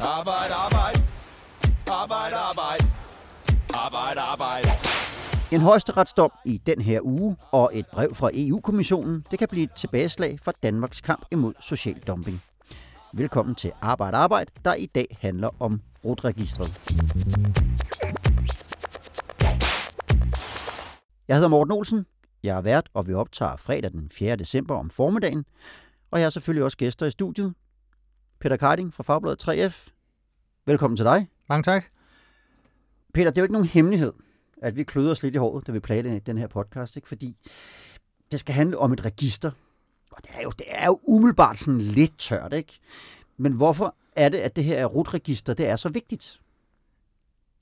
Arbejde, arbejde. Arbejde, arbejde. Arbejde, arbejde. En højesteretsdom i den her uge og et brev fra EU-kommissionen, det kan blive et tilbageslag for Danmarks kamp imod social dumping. Velkommen til Arbejde Arbejde, der i dag handler om rotregistret. Jeg hedder Morten Olsen. Jeg er vært, og vi optager fredag den 4. december om formiddagen. Og jeg har selvfølgelig også gæster i studiet. Peter Keiding fra Fagbladet 3F. Velkommen til dig. Mange tak. Peter, det er jo ikke nogen hemmelighed, at vi kløder os lidt i håret, da vi planlagde den her podcast, ikke? fordi det skal handle om et register. Og det er jo, det er jo umiddelbart sådan lidt tørt, ikke? Men hvorfor er det, at det her rutregister, det er så vigtigt?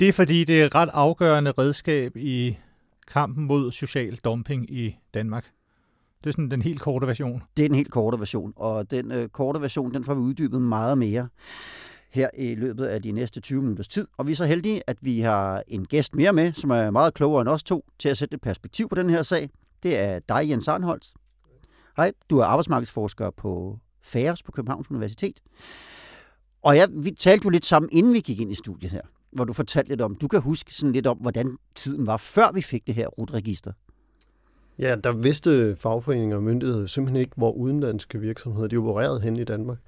Det er fordi, det er et ret afgørende redskab i kampen mod social dumping i Danmark. Det er sådan den helt korte version. Det er den helt korte version, og den øh, korte version, den får vi uddybet meget mere her i løbet af de næste 20 minutters tid. Og vi er så heldige, at vi har en gæst mere med, som er meget klogere end os to, til at sætte et perspektiv på den her sag. Det er dig, Jens Arnholdt. Hej, du er arbejdsmarkedsforsker på FARES på Københavns Universitet. Og ja, vi talte jo lidt sammen, inden vi gik ind i studiet her, hvor du fortalte lidt om, du kan huske sådan lidt om, hvordan tiden var, før vi fik det her rutregister. Ja, der vidste fagforeninger og myndigheder simpelthen ikke, hvor udenlandske virksomheder de opererede hen i Danmark.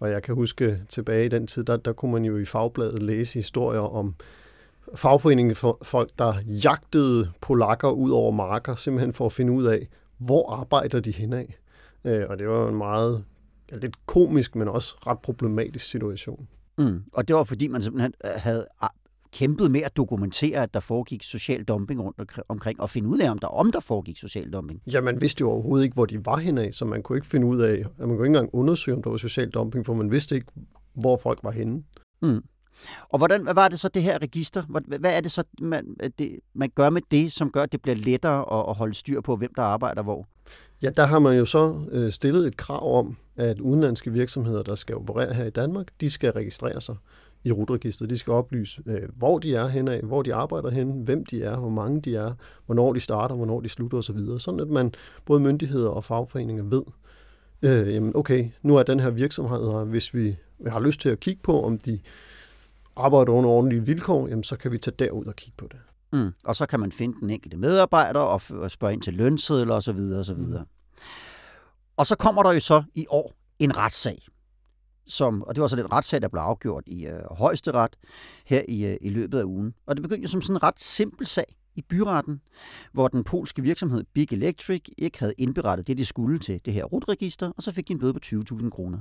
Og jeg kan huske tilbage i den tid, der, der kunne man jo i fagbladet læse historier om fagforeningen for folk, der jagtede polakker ud over marker, simpelthen for at finde ud af, hvor arbejder de henad. Øh, og det var en meget ja, lidt komisk, men også ret problematisk situation. Mm. Og det var fordi, man simpelthen øh, havde kæmpet med at dokumentere, at der foregik social dumping rundt omkring, og finde ud af, om der, om der foregik social dumping. Ja, man vidste jo overhovedet ikke, hvor de var henad, så man kunne ikke finde ud af, at man kunne ikke engang undersøge, om der var social dumping, for man vidste ikke, hvor folk var henne. Mm. Og hvordan, hvad var det så, det her register? Hvad, hvad er det så, man, det, man gør med det, som gør, at det bliver lettere at, at holde styr på, hvem der arbejder hvor? Ja, der har man jo så øh, stillet et krav om, at udenlandske virksomheder, der skal operere her i Danmark, de skal registrere sig i rutregistret. De skal oplyse, øh, hvor de er henad, hvor de arbejder hen, hvem de er, hvor mange de er, hvornår de starter, hvornår de slutter osv. Sådan at man, både myndigheder og fagforeninger ved, øh, jamen okay, nu er den her virksomhed her, hvis vi har lyst til at kigge på, om de arbejder under ordentlige vilkår, jamen så kan vi tage derud og kigge på det. Mm. Og så kan man finde den enkelte medarbejder og spørge ind til lønsedler osv. osv. Mm. Og så kommer der jo så i år en retssag, som, og det var så den retssag, der blev afgjort i øh, højesteret her i, øh, i løbet af ugen. Og det begyndte som sådan en ret simpel sag i byretten, hvor den polske virksomhed Big Electric ikke havde indberettet det, de skulle til det her rutregister, og så fik de en bøde på 20.000 kroner.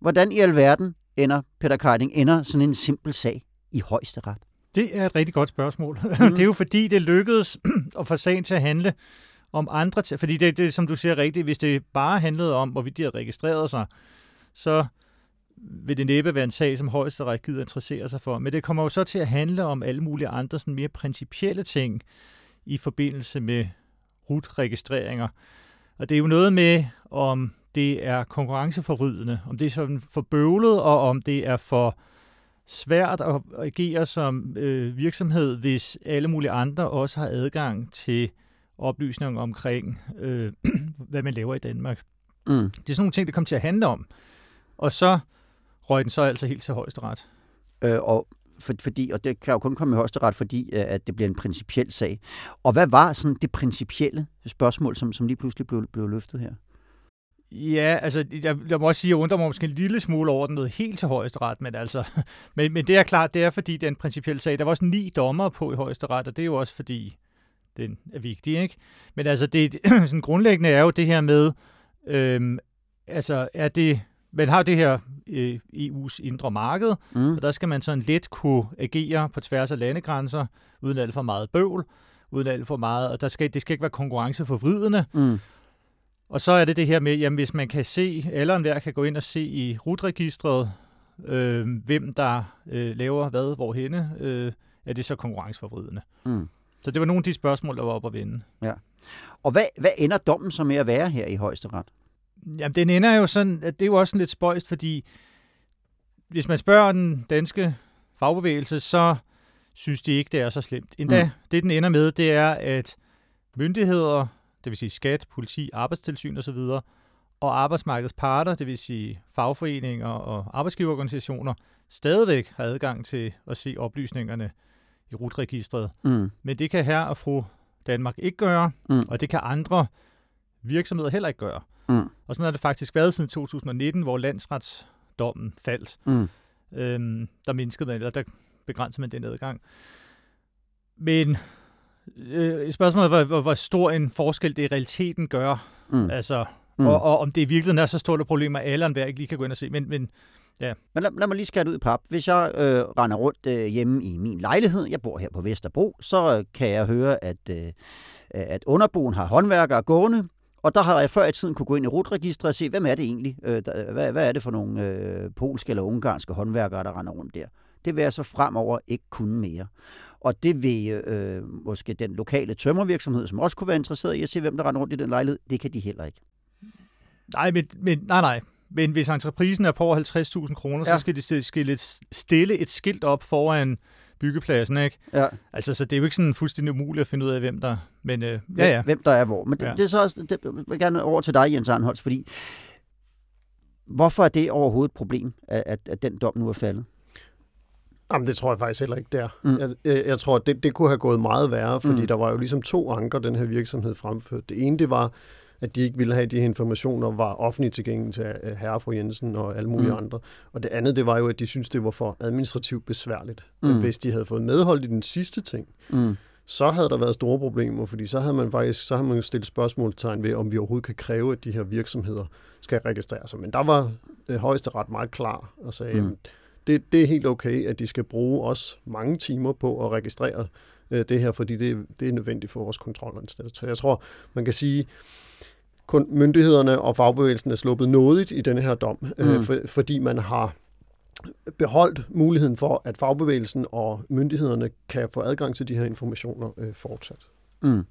Hvordan i alverden ender Peter Keiding ender sådan en simpel sag i højesteret? Det er et rigtig godt spørgsmål. Mm. det er jo fordi, det lykkedes at få sagen til at handle om andre ting. Fordi det, det, som du siger rigtigt, hvis det bare handlede om, hvorvidt de havde registreret sig, så vil det næppe være en sag, som højesteret gider interessere sig for. Men det kommer jo så til at handle om alle mulige andre sådan mere principielle ting i forbindelse med RUT-registreringer. Og det er jo noget med, om det er konkurrenceforvridende, om det er sådan for bøvlet, og om det er for svært at agere som øh, virksomhed, hvis alle mulige andre også har adgang til oplysninger omkring, øh, hvad man laver i Danmark. Mm. Det er sådan nogle ting, det kommer til at handle om. Og så røg den så altså helt til højesteret. Øh, og for, fordi, og det kan jo kun komme i højesteret, fordi øh, at det bliver en principiel sag. Og hvad var sådan det principielle spørgsmål, som, som lige pludselig blev, blev løftet her? Ja, altså, jeg, jeg må også sige, at jeg undrer mig måske en lille smule over den noget helt til højesteret, men altså, men, men det er klart, det er fordi, det er en principiel sag. Der var også ni dommer på i højesteret, og det er jo også fordi, den er vigtig, ikke? Men altså, det sådan grundlæggende er jo det her med, øhm, altså, er det, man har det her øh, EU's indre marked, mm. og der skal man sådan let kunne agere på tværs af landegrænser, uden alt for meget bøvl, uden alt for meget, og der skal, det skal ikke være konkurrenceforvridende. Mm. Og så er det det her med, jamen hvis man kan se, eller enhver kan gå ind og se i rutregistret, øh, hvem der øh, laver hvad, hvorhenne, øh, er det så konkurrenceforvridende. Mm. Så det var nogle af de spørgsmål, der var op at vende. Ja. Og hvad, hvad ender dommen så med at være her i højesteret? Jamen, den ender jo sådan, at det er jo også lidt spøjst, fordi hvis man spørger den danske fagbevægelse, så synes de ikke, det er så slemt. Endda, mm. det den ender med, det er, at myndigheder, det vil sige skat, politi, arbejdsstilsyn osv., og arbejdsmarkedets parter, det vil sige fagforeninger og arbejdsgiverorganisationer, stadigvæk har adgang til at se oplysningerne i rutregistret. Mm. Men det kan her og fru Danmark ikke gøre, Mm. og det kan andre virksomheder heller ikke gøre. Mm. Og sådan har det faktisk været siden 2019, hvor landsretsdommen faldt. Mm. Øhm, der mindskede man, eller der begrænsede man den adgang. Men øh, spørgsmålet er, hvor, hvor, stor en forskel det i realiteten gør. Mm. Altså, Mm. og, og om det i virkeligheden er så stort et problem, at alle enhver ikke lige kan gå ind og se. Men, men Men lad, lad mig lige skære det ud i pap. Hvis jeg øh, render rundt øh, hjemme i min lejlighed, jeg bor her på Vesterbro, så øh, kan jeg høre, at, øh, at underboen har håndværkere gående, og der har jeg før i tiden kunne gå ind i rutregistret og se, hvem er det egentlig? Øh, der, hvad, hvad er det for nogle øh, polske eller ungarske håndværkere, der render rundt der? Det vil jeg så fremover ikke kunne mere. Og det vil øh, måske den lokale tømmervirksomhed, som også kunne være interesseret i at se, hvem der render rundt i den lejlighed, det kan de heller ikke. nej, men, men, nej, nej. Men hvis entreprisen er på over 50.000 kroner, ja. Så skal de stille- stille et, stille et skilt op foran byggepladsen, ikke? Ja. Altså, så det er jo ikke sådan fuldstændig umuligt at finde ud af, hvem der... Men øh, ja, ja. hvem der er hvor. Men det, Ja. det er så også, det jeg vil gerne over til dig, Jens Arnholz, fordi hvorfor er det overhovedet et problem, at, at, at den dom nu er faldet? Jamen, det tror jeg faktisk heller ikke, der. Mm. Jeg, jeg, jeg tror, det, det kunne have gået meget værre, fordi mm. der var jo ligesom to anker, den her virksomhed fremførte. Det ene, det var, at de ikke ville have, at de her informationer var offentligt tilgængelige til herre fru Jensen og alle mulige Mm. andre. Og det andet, det var jo, at de syntes, det var for administrativt besværligt. Mm. Hvis de havde fået medhold i den sidste ting, Mm. så havde der været store problemer, fordi så havde man faktisk så havde man jo stillet spørgsmålstegn ved, om vi overhovedet kan kræve, at de her virksomheder skal registrere sig. Men der var øh, højesteret meget klar og sagde, mm. det, det er helt okay, at de skal bruge også mange timer på at registrere øh, det her, fordi det, det er nødvendigt for vores kontrolanstalter. Så jeg tror, man kan sige, kun myndighederne og fagbevægelsen er sluppet nådigt i denne her dom, mm. Mm. øh, for, fordi man har beholdt muligheden for, at fagbevægelsen og myndighederne kan få adgang til de her informationer øh, fortsat. Mm.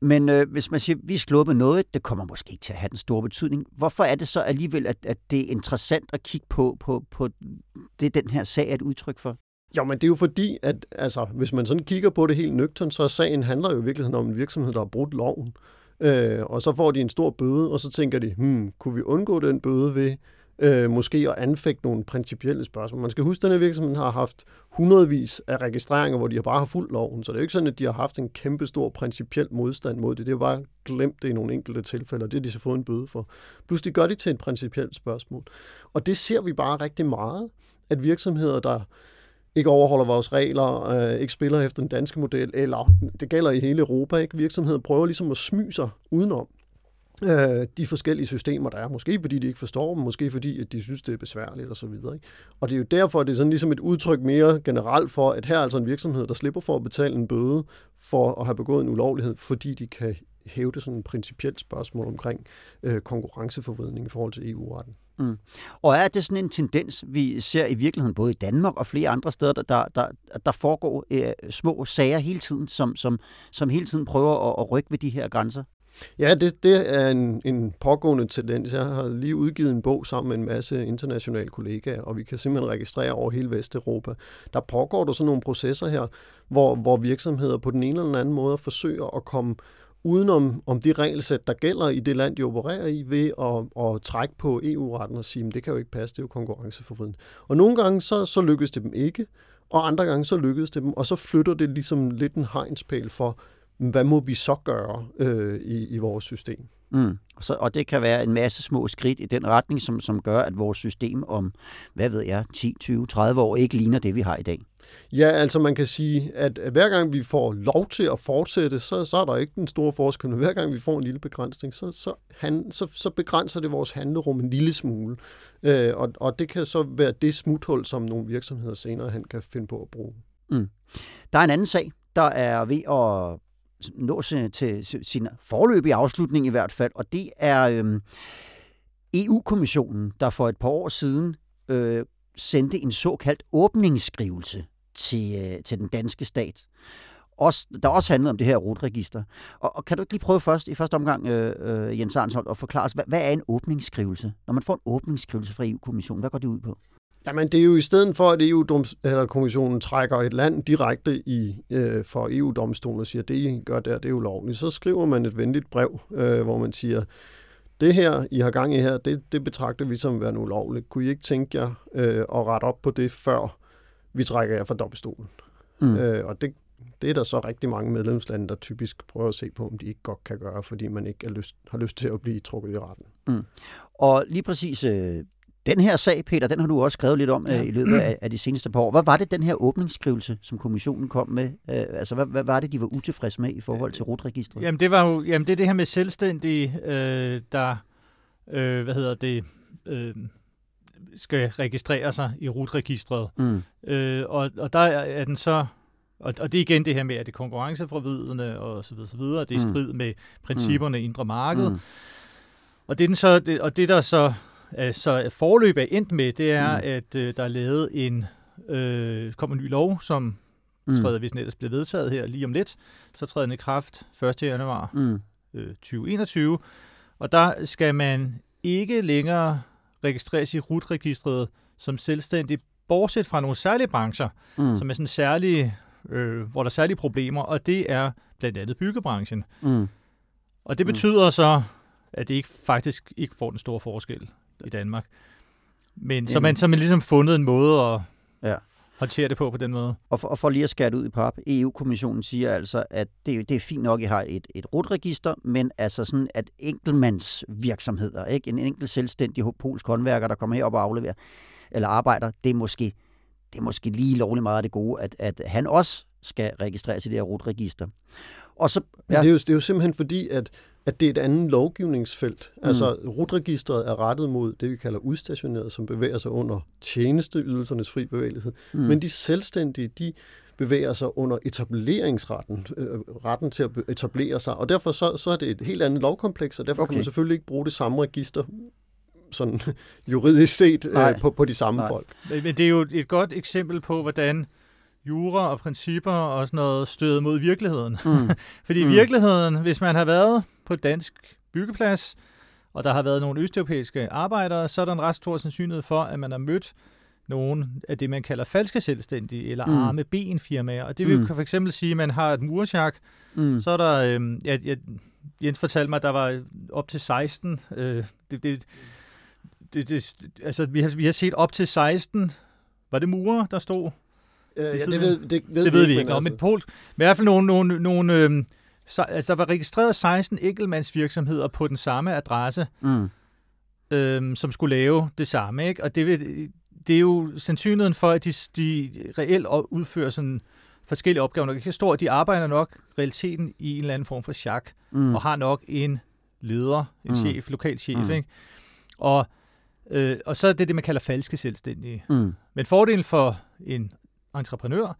Men øh, hvis man siger, at vi er sluppet noget, det kommer måske ikke til at have den store betydning. Hvorfor er det så alligevel, at, at det er interessant at kigge på, på, på det, den her sag er et udtryk for? Jo, men det er jo fordi, at altså, hvis man sådan kigger på det helt nøgtern, så sagen handler jo i virkeligheden om en virksomhed, der har brudt loven. Øh, og så får de en stor bøde, og så tænker de, hmm, kunne vi undgå den bøde ved øh, måske at anfægte nogle principielle spørgsmål. Man skal huske, at den her virksomhed har haft hundredvis af registreringer, hvor de har bare har fuldt loven. Så det er jo ikke sådan, at de har haft en kæmpe stor principiel modstand mod det. Det er bare glemt det i nogle enkelte tilfælde, og det har de så fået en bøde for. Pludselig gør de til et principielt spørgsmål. Og det ser vi bare rigtig meget, at virksomheder, der ikke overholder vores regler, øh, ikke spiller efter den danske model, eller det gælder i hele Europa, ikke? virksomheder prøver ligesom at smyge sig udenom øh, de forskellige systemer, der er. Måske fordi de ikke forstår dem, måske fordi at de synes, det er besværligt og så videre. Ikke? Og det er jo derfor, at det er sådan ligesom et udtryk mere generelt for, at her er altså en virksomhed, der slipper for at betale en bøde for at have begået en ulovlighed, fordi de kan hæve det sådan et principielt spørgsmål omkring øh, konkurrenceforvridning i forhold til EU-retten. Mm. Og er det sådan en tendens, vi ser i virkeligheden både i Danmark og flere andre steder, der, der, der, der foregår øh, små sager hele tiden, som, som, som hele tiden prøver at, at rykke ved de her grænser? Ja, det, det er en, en pågående tendens. Jeg har lige udgivet en bog sammen med en masse internationale kollegaer, og vi kan simpelthen registrere over hele Vesteuropa. Der pågår der sådan nogle processer her, hvor, hvor virksomheder på den ene eller den anden måde forsøger at komme udenom om de regelsæt, der gælder i det land, de opererer i, ved at, at trække på EU-retten og sige, at det kan jo ikke passe, det er jo konkurrenceforvridende. Og nogle gange så, så lykkes det dem ikke, og andre gange så lykkedes det dem, og så flytter det ligesom lidt en hegnspæl for, hvad må vi så gøre øh, i, i vores system? Mm. Så, og det kan være en masse små skridt i den retning, som, som gør, at vores system om, hvad ved jeg, 10, 20, 30 år ikke ligner det, vi har i dag. Ja, altså man kan sige, at hver gang vi får lov til at fortsætte, så, så er der ikke den store forskel. Men hver gang vi får en lille begrænsning, så, så, han, så, så begrænser det vores handlerum en lille smule. Øh, og, og det kan så være det smuthul, som nogle virksomheder senere hen kan finde på at bruge. Mm. Der er en anden sag, der er ved at nå til, til sin forløbige afslutning i hvert fald, og det er øh, EU-kommissionen, der for et par år siden øh, sendte en såkaldt åbningsskrivelse til, øh, til den danske stat. Også, der også handlede om det her rutregister. Og, og kan du ikke lige prøve først, i første omgang, øh, øh, Jens Arnsholt, at forklare os, hvad, hvad er en åbningsskrivelse? Når man får en åbningsskrivelse fra EU-kommissionen, hvad går det ud på? Jamen, det er jo i stedet for, at EU-kommissionen trækker et land direkte i øh, for EU-domstolen og siger, det, I gør der, det er ulovligt, så skriver man et venligt brev, øh, hvor man siger, det her, I har gang i her, det, det betragter vi som værende ulovligt. Kunne I ikke tænke jer øh, at rette op på det, før vi trækker jer fra dobbeltstolen? Mm. Øh, og det, det er der så rigtig mange medlemslande, der typisk prøver at se på, om de ikke godt kan gøre, fordi man ikke er lyst, har lyst til at blive trukket i retten. Mm. Og lige præcis øh, den her sag, Peter, den har du også skrevet lidt om ja. øh, i løbet af, af de seneste par år. Hvad var det, den her åbningsskrivelse, som kommissionen kom med? Øh, altså, hvad, hvad var det, de var utilfredse med i forhold til rotregistret? Jamen, det var jo jamen, det, er det her med selvstændige, øh, der, øh, hvad hedder det, øh, skal registrere sig i rutregistret. Mm. Øh, og, og der er den så og, og det er igen det her med, at det er konkurrenceforvidende og så videre, så videre. Det er i mm. strid med principperne mm. indre marked. Mm. Og det, den så, det, og det der så, så forløb er endt med, det er, mm. at øh, der er lavet en, øh, kommer en ny lov, som mm. træder, hvis den ellers bliver vedtaget her lige om lidt, så træder den i kraft 1. januar mm. øh, 2021. Og der skal man ikke længere registreres i RUT-registret som selvstændig, bortset fra nogle særlige brancher, mm. som er sådan særlige øh, hvor der er særlige problemer, og det er blandt andet byggebranchen. Mm. Og det mm. betyder mm. så, at det ikke faktisk ikke får den store forskel i Danmark. Men så man, så man ligesom fundet en måde at. Håndtere det på på den måde. Og for, og for lige at skære det ud i pap, EU-kommissionen siger altså, at det, det er fint nok, at I har et, et rotregister, men altså sådan, at enkeltmandsvirksomheder, ikke? en enkelt selvstændig polsk håndværker, der kommer herop og afleverer, eller arbejder, det er måske det er måske lige lovligt meget af det gode, at, at han også skal registreres i det her rotregister. Og så, ja. Men det, er jo, det er jo simpelthen fordi, at, at det er et andet lovgivningsfelt. Mm. Altså, rotregistret er rettet mod det, vi kalder udstationeret, som bevæger sig under tjenesteydelsernes fri bevægelighed. Mm. Men de selvstændige, de bevæger sig under etableringsretten, øh, retten til at etablere sig, og derfor så, så er det et helt andet lovkompleks, og derfor okay. kan man selvfølgelig ikke bruge det samme register sådan juridisk set øh, på, på de samme Nej. folk. Men det er jo et godt eksempel på, hvordan jura og principper og sådan noget støder mod virkeligheden. Mm. Fordi mm. virkeligheden, hvis man har været på dansk byggeplads, og der har været nogle østeuropæiske arbejdere, så er der en ret stor sandsynlighed for, at man har mødt nogle af det, man kalder falske selvstændige, eller mm. arme ben firmaer. Og det vil mm. for eksempel sige, at man har et mursjak, mm. så er der, øh, jeg, jeg, Jens fortalte mig, at der var op til 16, øh, det, det, det, det, altså, vi har, vi har set op til 16, var det murer, der stod? Øh, ja, det ved, det, ved det ved vi ikke. Nå, altså. men Pol, men i hvert fald nogle, nogle, nogle øh, så, altså, der var registreret 16 enkeltmandsvirksomheder på den samme adresse, mm. øh, som skulle lave det samme. Ikke? Og det, vil, det er jo sandsynligheden for, at de, de reelt udfører sådan forskellige opgaver. Nok ikke stor, de arbejder nok realiteten i en eller anden form for chak, mm. og har nok en leder, en mm. chef, lokal chef. Mm. Ikke? Og Øh, og så er det det, man kalder falske selvstændige. Mm. Men fordelen for en entreprenør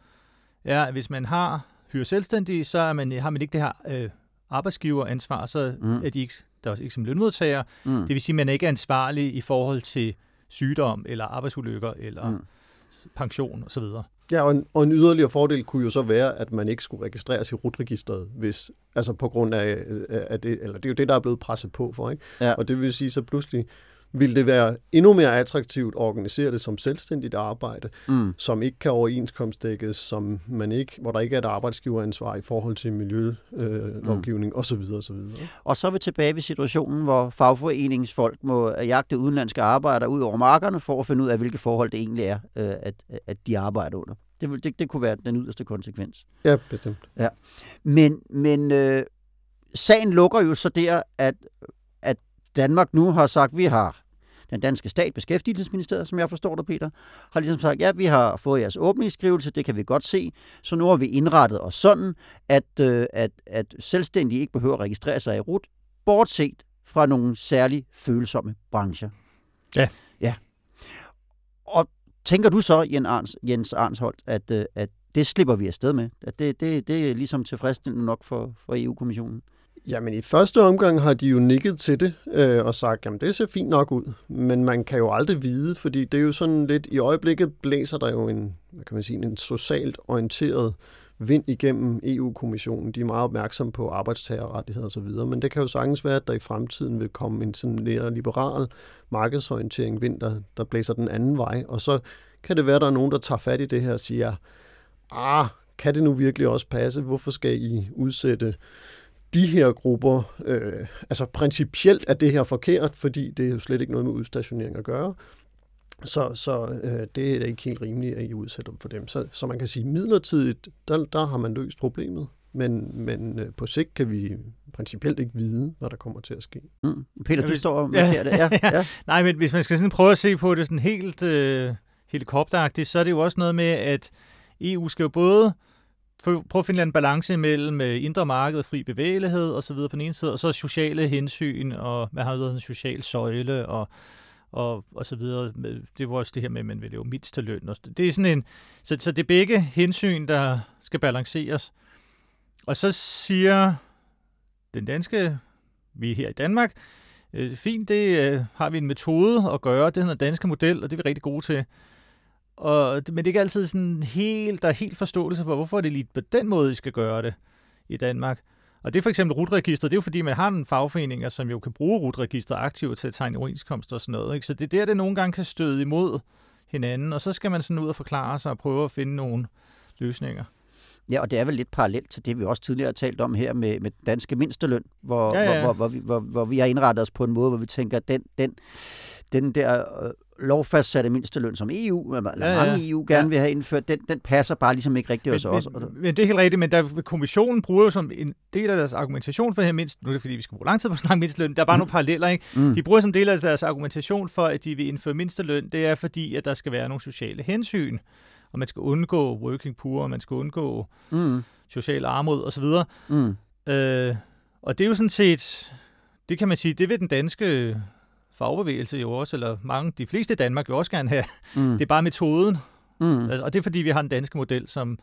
er, at hvis man har hyre selvstændige, så er man, har man ikke det her øh, arbejdsgiveransvar, så mm. er de ikke, der er også ikke som lønmodtager. Mm. Det vil sige, at man ikke er ansvarlig i forhold til sygdom, eller arbejdsulykker, eller mm. pension osv. Ja, og en, og en yderligere fordel kunne jo så være, at man ikke skulle registreres i rutregisteret, hvis, altså på grund af, af det, eller det er jo det, der er blevet presset på for, ikke? Ja. Og det vil sige, så pludselig vil det være endnu mere attraktivt at organisere det som selvstændigt arbejde, mm. som ikke kan overenskomstdækkes, som man ikke, hvor der ikke er et arbejdsgiveransvar i forhold til miljølovgivning øh, mm. osv. osv. Og så er vi tilbage ved situationen, hvor fagforeningsfolk må jagte udenlandske arbejdere ud over markerne for at finde ud af, hvilke forhold det egentlig er, øh, at, at de arbejder under. Det, det, det kunne være den yderste konsekvens. Ja, bestemt. Ja. Men, men øh, sagen lukker jo så der, at, at Danmark nu har sagt, at vi har den danske stat, Beskæftigelsesministeriet, som jeg forstår det, Peter, har ligesom sagt, ja, vi har fået jeres åbningsskrivelse, det kan vi godt se, så nu har vi indrettet os sådan, at, øh, at, at selvstændige ikke behøver at registrere sig i RUT, bortset fra nogle særligt følsomme brancher. Ja. Ja. Og tænker du så, Jens, Arns, Jens Arnsholdt, at, øh, at det slipper vi afsted med? At det, det, det er ligesom tilfredsstillende nok for, for EU-kommissionen? Jamen i første omgang har de jo nikket til det øh, og sagt, jamen det ser fint nok ud, men man kan jo aldrig vide, fordi det er jo sådan lidt, i øjeblikket blæser der jo en, hvad kan man sige, en socialt orienteret vind igennem EU-kommissionen. De er meget opmærksomme på arbejdstagerrettigheder osv., men det kan jo sagtens være, at der i fremtiden vil komme en sådan mere liberal markedsorientering vind, der, der blæser den anden vej, og så kan det være, at der er nogen, der tager fat i det her og siger, ah, kan det nu virkelig også passe? Hvorfor skal I udsætte de her grupper, øh, altså principielt er det her forkert, fordi det er jo slet ikke noget med udstationering at gøre. Så, så øh, det er ikke helt rimeligt, at I udsætter dem for dem. Så, så man kan sige, midlertidigt, der, der har man løst problemet. Men, men øh, på sigt kan vi principielt ikke vide, hvad der kommer til at ske. Mm. Peter, du hvis- står og Ja. markerer det. Ja, ja. Nej, men hvis man skal sådan prøve at se på det sådan helt øh, helikopteragtigt, så er det jo også noget med, at EU skal jo både få- prøve at finde en balance mellem øh, indre marked, fri bevægelighed og så videre på den ene side, og så sociale hensyn, og hvad har været en social søjle, og, og, og så videre. Det var også det her med, at man vil leve mindst til løn. Det er sådan en, så, så det er begge hensyn, der skal balanceres. Og så siger den danske, vi er her i Danmark, Øh, fint, det øh, har vi en metode at gøre. Det hedder den danske model, og det er vi rigtig gode til. Og, men det er ikke altid sådan helt, der er helt forståelse for, hvorfor det lige på den måde, I skal gøre det i Danmark. Og det er for eksempel rutregistret. Det er jo fordi, man har en fagforeninger, som jo kan bruge rutregistret aktivt til at tegne overenskomster og sådan noget. Ikke? Så det er der, det nogle gange kan støde imod hinanden. Og så skal man sådan ud og forklare sig og prøve at finde nogle løsninger. Ja, og det er vel lidt parallelt til det, vi også tidligere har talt om her med, med danske mindsteløn, hvor, Ja, ja. Hvor, hvor, hvor, vi, hvor, hvor vi har indrettet os på en måde, hvor vi tænker, at den, den, den der øh, lovfastsatte mindsteløn, som EU, eller Ja, ja. mange EU gerne Ja. vil have indført, den, den passer bare ligesom ikke rigtigt hos os. Og Men, det er helt rigtigt, men der, kommissionen bruger jo som en del af deres argumentation for her mindst, nu er det fordi, vi skal bruge lang tid på at snakke mindsteløn, der er bare nogle paralleller, ikke? Mm. De bruger som del af deres argumentation for, at de vil indføre mindsteløn, det er fordi, at der skal være nogle sociale hensyn, og man skal undgå working poor, og man skal undgå Mm. social armod osv. Mm. Øh, og det er jo sådan set, det kan man sige, det vil den danske fagbevægelse jo også, eller mange, de fleste i Danmark jo også gerne have. Mm. Det er bare metoden, Mm. altså, og det er fordi, vi har den danske model, som,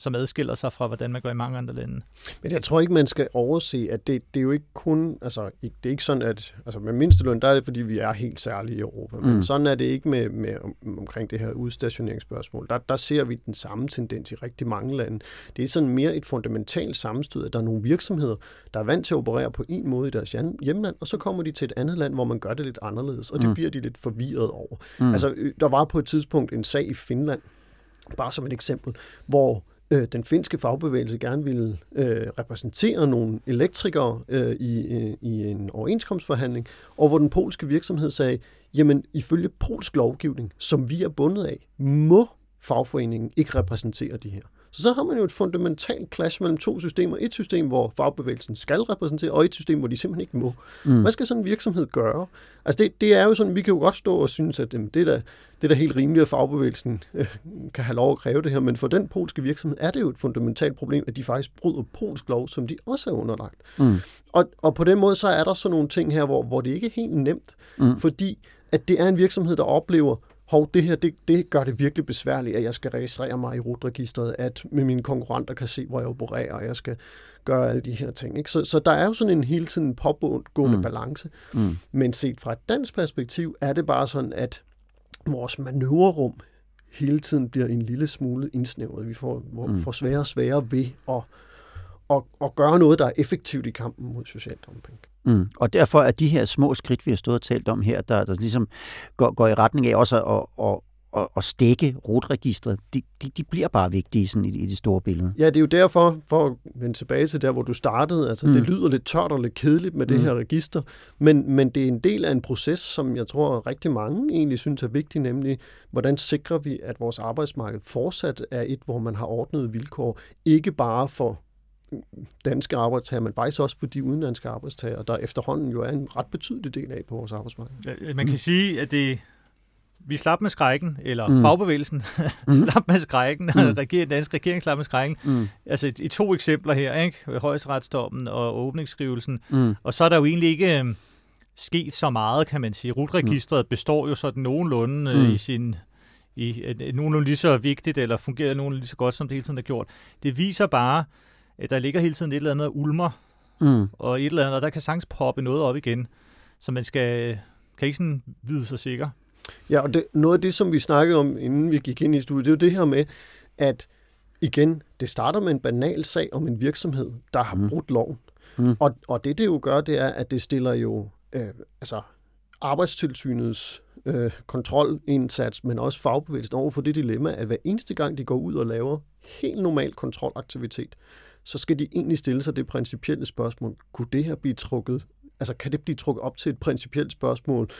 som adskiller sig fra, hvordan man gør i mange andre lande. Men jeg tror ikke, man skal overse, at det, det er jo ikke kun, altså ikke- det er ikke sådan, at altså med mindsteløn, der er det, fordi vi er helt særlige i Europa. Men Mm. sådan er det ikke med, med om, omkring det her udstationeringsspørgsmål. Der, der ser vi den samme tendens i rigtig mange lande. Det er sådan mere et fundamentalt sammenstød, at der er nogle virksomheder, der er vant til at operere på en måde i deres hjem- hjemland, og så kommer de til et andet land, hvor man gør det lidt anderledes, og det Mm. bliver de lidt forvirret over. Mm. Altså, øh, der var på et tidspunkt en sag i Finland, bare som et eksempel, hvor øh, den finske fagbevægelse gerne ville øh, repræsentere nogle elektrikere øh, i, øh, i en overenskomstforhandling, og hvor den polske virksomhed sagde, jamen ifølge polsk lovgivning, som vi er bundet af, må fagforeningen ikke repræsentere de her. Så så har man jo et fundamentalt clash mellem to systemer. Et system, hvor fagbevægelsen skal repræsentere, og et system, hvor de simpelthen ikke må. Mm. Hvad skal sådan en virksomhed gøre? Altså det, det er jo sådan, vi kan jo godt stå og synes, at jamen, det, er da, det er da helt rimeligt, at fagbevægelsen øh, kan have lov at kræve det her, men for den polske virksomhed er det jo et fundamentalt problem, at de faktisk bryder polsk lov, som de også er underlagt. Mm. Og, og på den måde, så er der sådan nogle ting her, hvor, hvor det ikke er helt nemt, Mm. fordi at det er en virksomhed, der oplever, hov, det her, det, det gør det virkelig besværligt, at jeg skal registrere mig i rutregisteret, at med mine konkurrenter kan se, hvor jeg opererer, og jeg skal gøre alle de her ting. Ikke? Så, så der er jo sådan en hele tiden pågående Mm. balance. Mm. Men set fra et dansk perspektiv, er det bare sådan, at vores manøvrerum hele tiden bliver en lille smule indsnævret. Vi får, mm. får sværere og sværere ved at, at, at gøre noget, der er effektivt i kampen mod social dumping. Mm. Og derfor er de her små skridt, vi har stået og talt om her, der, der ligesom går, går i retning af også at, at, at, at stikke rutregistret, de, de, de bliver bare vigtige sådan i, i det store billede. Ja, det er jo derfor, for at vende tilbage til der, hvor du startede, altså Mm. det lyder lidt tørt og lidt kedeligt med det Mm. her register, men, men det er en del af en proces, som jeg tror rigtig mange egentlig synes er vigtig, nemlig hvordan sikrer vi, at vores arbejdsmarked fortsat er et, hvor man har ordnede vilkår, ikke bare for danske arbejdstager, men faktisk også for de udenlandske arbejdstager, der efterhånden jo er en ret betydelig del af på vores arbejdsmarked. Ja, Man kan sige, at det, vi slap med skrækken, eller Mm. mm. fagbevægelsen Mm. slap med skrækken, Mm. mm. regering, dansk regering slap med skrækken. Mm. Altså i, to eksempler her, ikke? Højesteretsdommen og åbningsskrivelsen. Mm. Og så er der jo egentlig ikke øh, sket så meget, kan man sige. Rutregistret består jo sådan nogenlunde øh, Mm. i sin i nogenlunde lige så vigtigt, eller fungerer nogenlunde lige så godt, som det hele tiden har gjort. Det viser bare, der ligger hele tiden et eller andet og ulmer, Mm. og et eller andet, og der kan sagtens poppe noget op igen. Så man skal, kan ikke sådan vide sig sikker. Ja, og det, noget af det, som vi snakkede om, inden vi gik ind i studiet, det er jo det her med, at igen, det starter med en banal sag om en virksomhed, der har Mm. brudt loven. Mm. Og, og det, det jo gør, det er, at det stiller jo øh, altså arbejdstilsynets øh, kontrolindsats, men også fagbevægelsen over for det dilemma, at hver eneste gang de går ud og laver helt normal kontrolaktivitet, så skal de egentlig stille sig det principielle spørgsmål. Kunne det her blive trukket, altså kan det blive trukket op til et principielt spørgsmål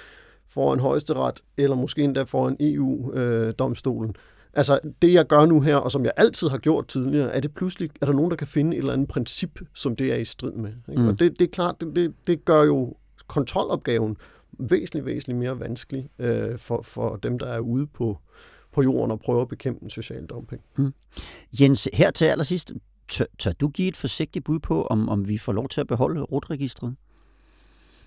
foran højesteret, eller måske endda foran EU-domstolen? Altså det, jeg gør nu her, og som jeg altid har gjort tidligere, er det pludselig, er der nogen, der kan finde et eller andet princip, som det er i strid med? Ikke? Mm. Og det, det er klart, det, det, det gør jo kontrolopgaven væsentligt, væsentligt mere vanskelig øh, for, for dem, der er ude på, på jorden og prøver at bekæmpe en social dumping. Mm. Jens, her til allersidst, tør, tør du give et forsigtigt bud på, om, om vi får lov til at beholde rotregistret?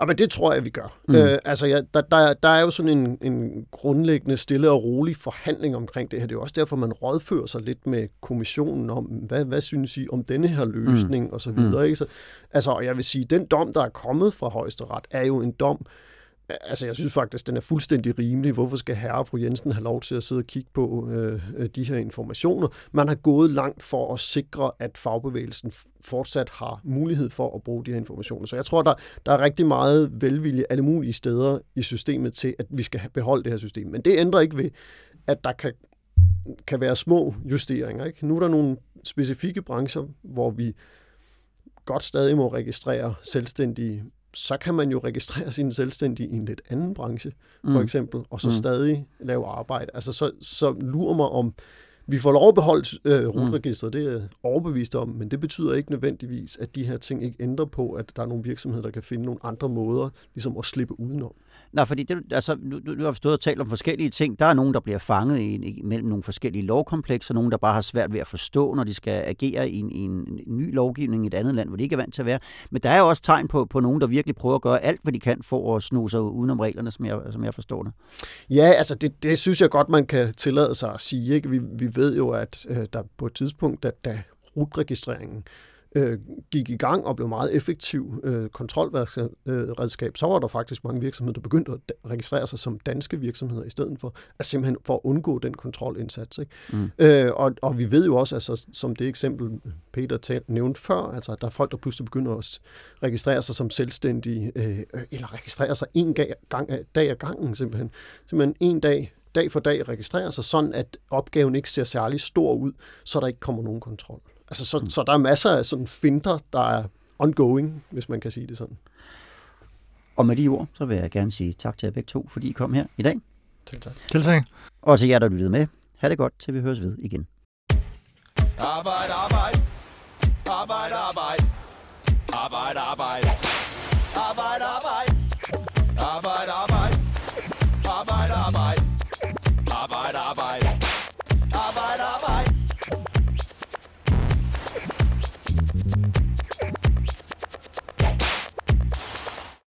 Ja, men det tror jeg, vi gør. Mm. Øh, altså, ja, der, der, der er jo sådan en, en grundlæggende stille og rolig forhandling omkring det her. Det er jo også derfor, man rådfører sig lidt med kommissionen om, hvad, hvad synes I om denne her løsning, mm. og så videre. Mm. Ikke? Så, altså, jeg vil sige, den dom, der er kommet fra højesteret, er jo en dom, Altså, jeg synes faktisk, den er fuldstændig rimelig. Hvorfor skal herre og fru Jensen have lov til at sidde og kigge på øh, de her informationer? Man har gået langt for at sikre, at fagbevægelsen fortsat har mulighed for at bruge de her informationer. Så jeg tror, der, der er rigtig meget velvilje alle mulige steder i systemet til, at vi skal beholde det her system. Men det ændrer ikke ved, at der kan, kan være små justeringer. Ikke? Nu er der nogle specifikke brancher, hvor vi godt stadig må registrere selvstændige så kan man jo registrere sin selvstændige i en lidt anden branche, for mm. eksempel, og så mm. stadig lave arbejde. Altså, så, så lurer mig om, vi får lov at beholde øh, rutregistret, det er jeg overbevist om, men det betyder ikke nødvendigvis, at de her ting ikke ændrer på, at der er nogle virksomheder, der kan finde nogle andre måder ligesom at slippe udenom. Nej, fordi det, altså, nu, nu har vi stået og talt om forskellige ting. Der er nogen, der bliver fanget i, mellem nogle forskellige lovkomplekser, nogen, der bare har svært ved at forstå, når de skal agere i en, i en ny lovgivning i et andet land, hvor de ikke er vant til at være. Men der er jo også tegn på, på nogen, der virkelig prøver at gøre alt, hvad de kan for at sno sig udenom reglerne, som jeg, som jeg forstår det. Ja, altså det, det synes jeg godt, man kan tillade sig at sige. Ikke? Vi, vi ved jo, at øh, der på et tidspunkt, at da rutregistreringen øh, gik i gang og blev meget effektiv øh, kontrolredskab, så var der faktisk mange virksomheder, der begyndte at registrere sig som danske virksomheder i stedet for, at simpelthen for at undgå den kontrolindsats. Ikke? Mm. Øh, og, og vi ved jo også, altså, som det eksempel Peter nævnte før, altså, at der er folk, der pludselig begynder at registrere sig som selvstændige, øh, eller registrere sig en gang, dag ad gangen simpelthen. Simpelthen en dag dag for dag registrere sig, sådan at opgaven ikke ser særlig stor ud, så der ikke kommer nogen kontrol. Altså, så, så der er masser af sådan finder, der er ongoing, hvis man kan sige det sådan. Og med de ord, så vil jeg gerne sige tak til jer begge to, fordi I kom her i dag. Selv tak. Selv tak. Og til jer, der lyttede med. Ha' det godt, til vi høres ved igen. Arbejde, arbejde. Arbejde, arbejde. Arbejde, arbejde. Arbejde, arbejde. Arbejde, arbejde. Arbejde, arbejde. Arbejde, arbejde.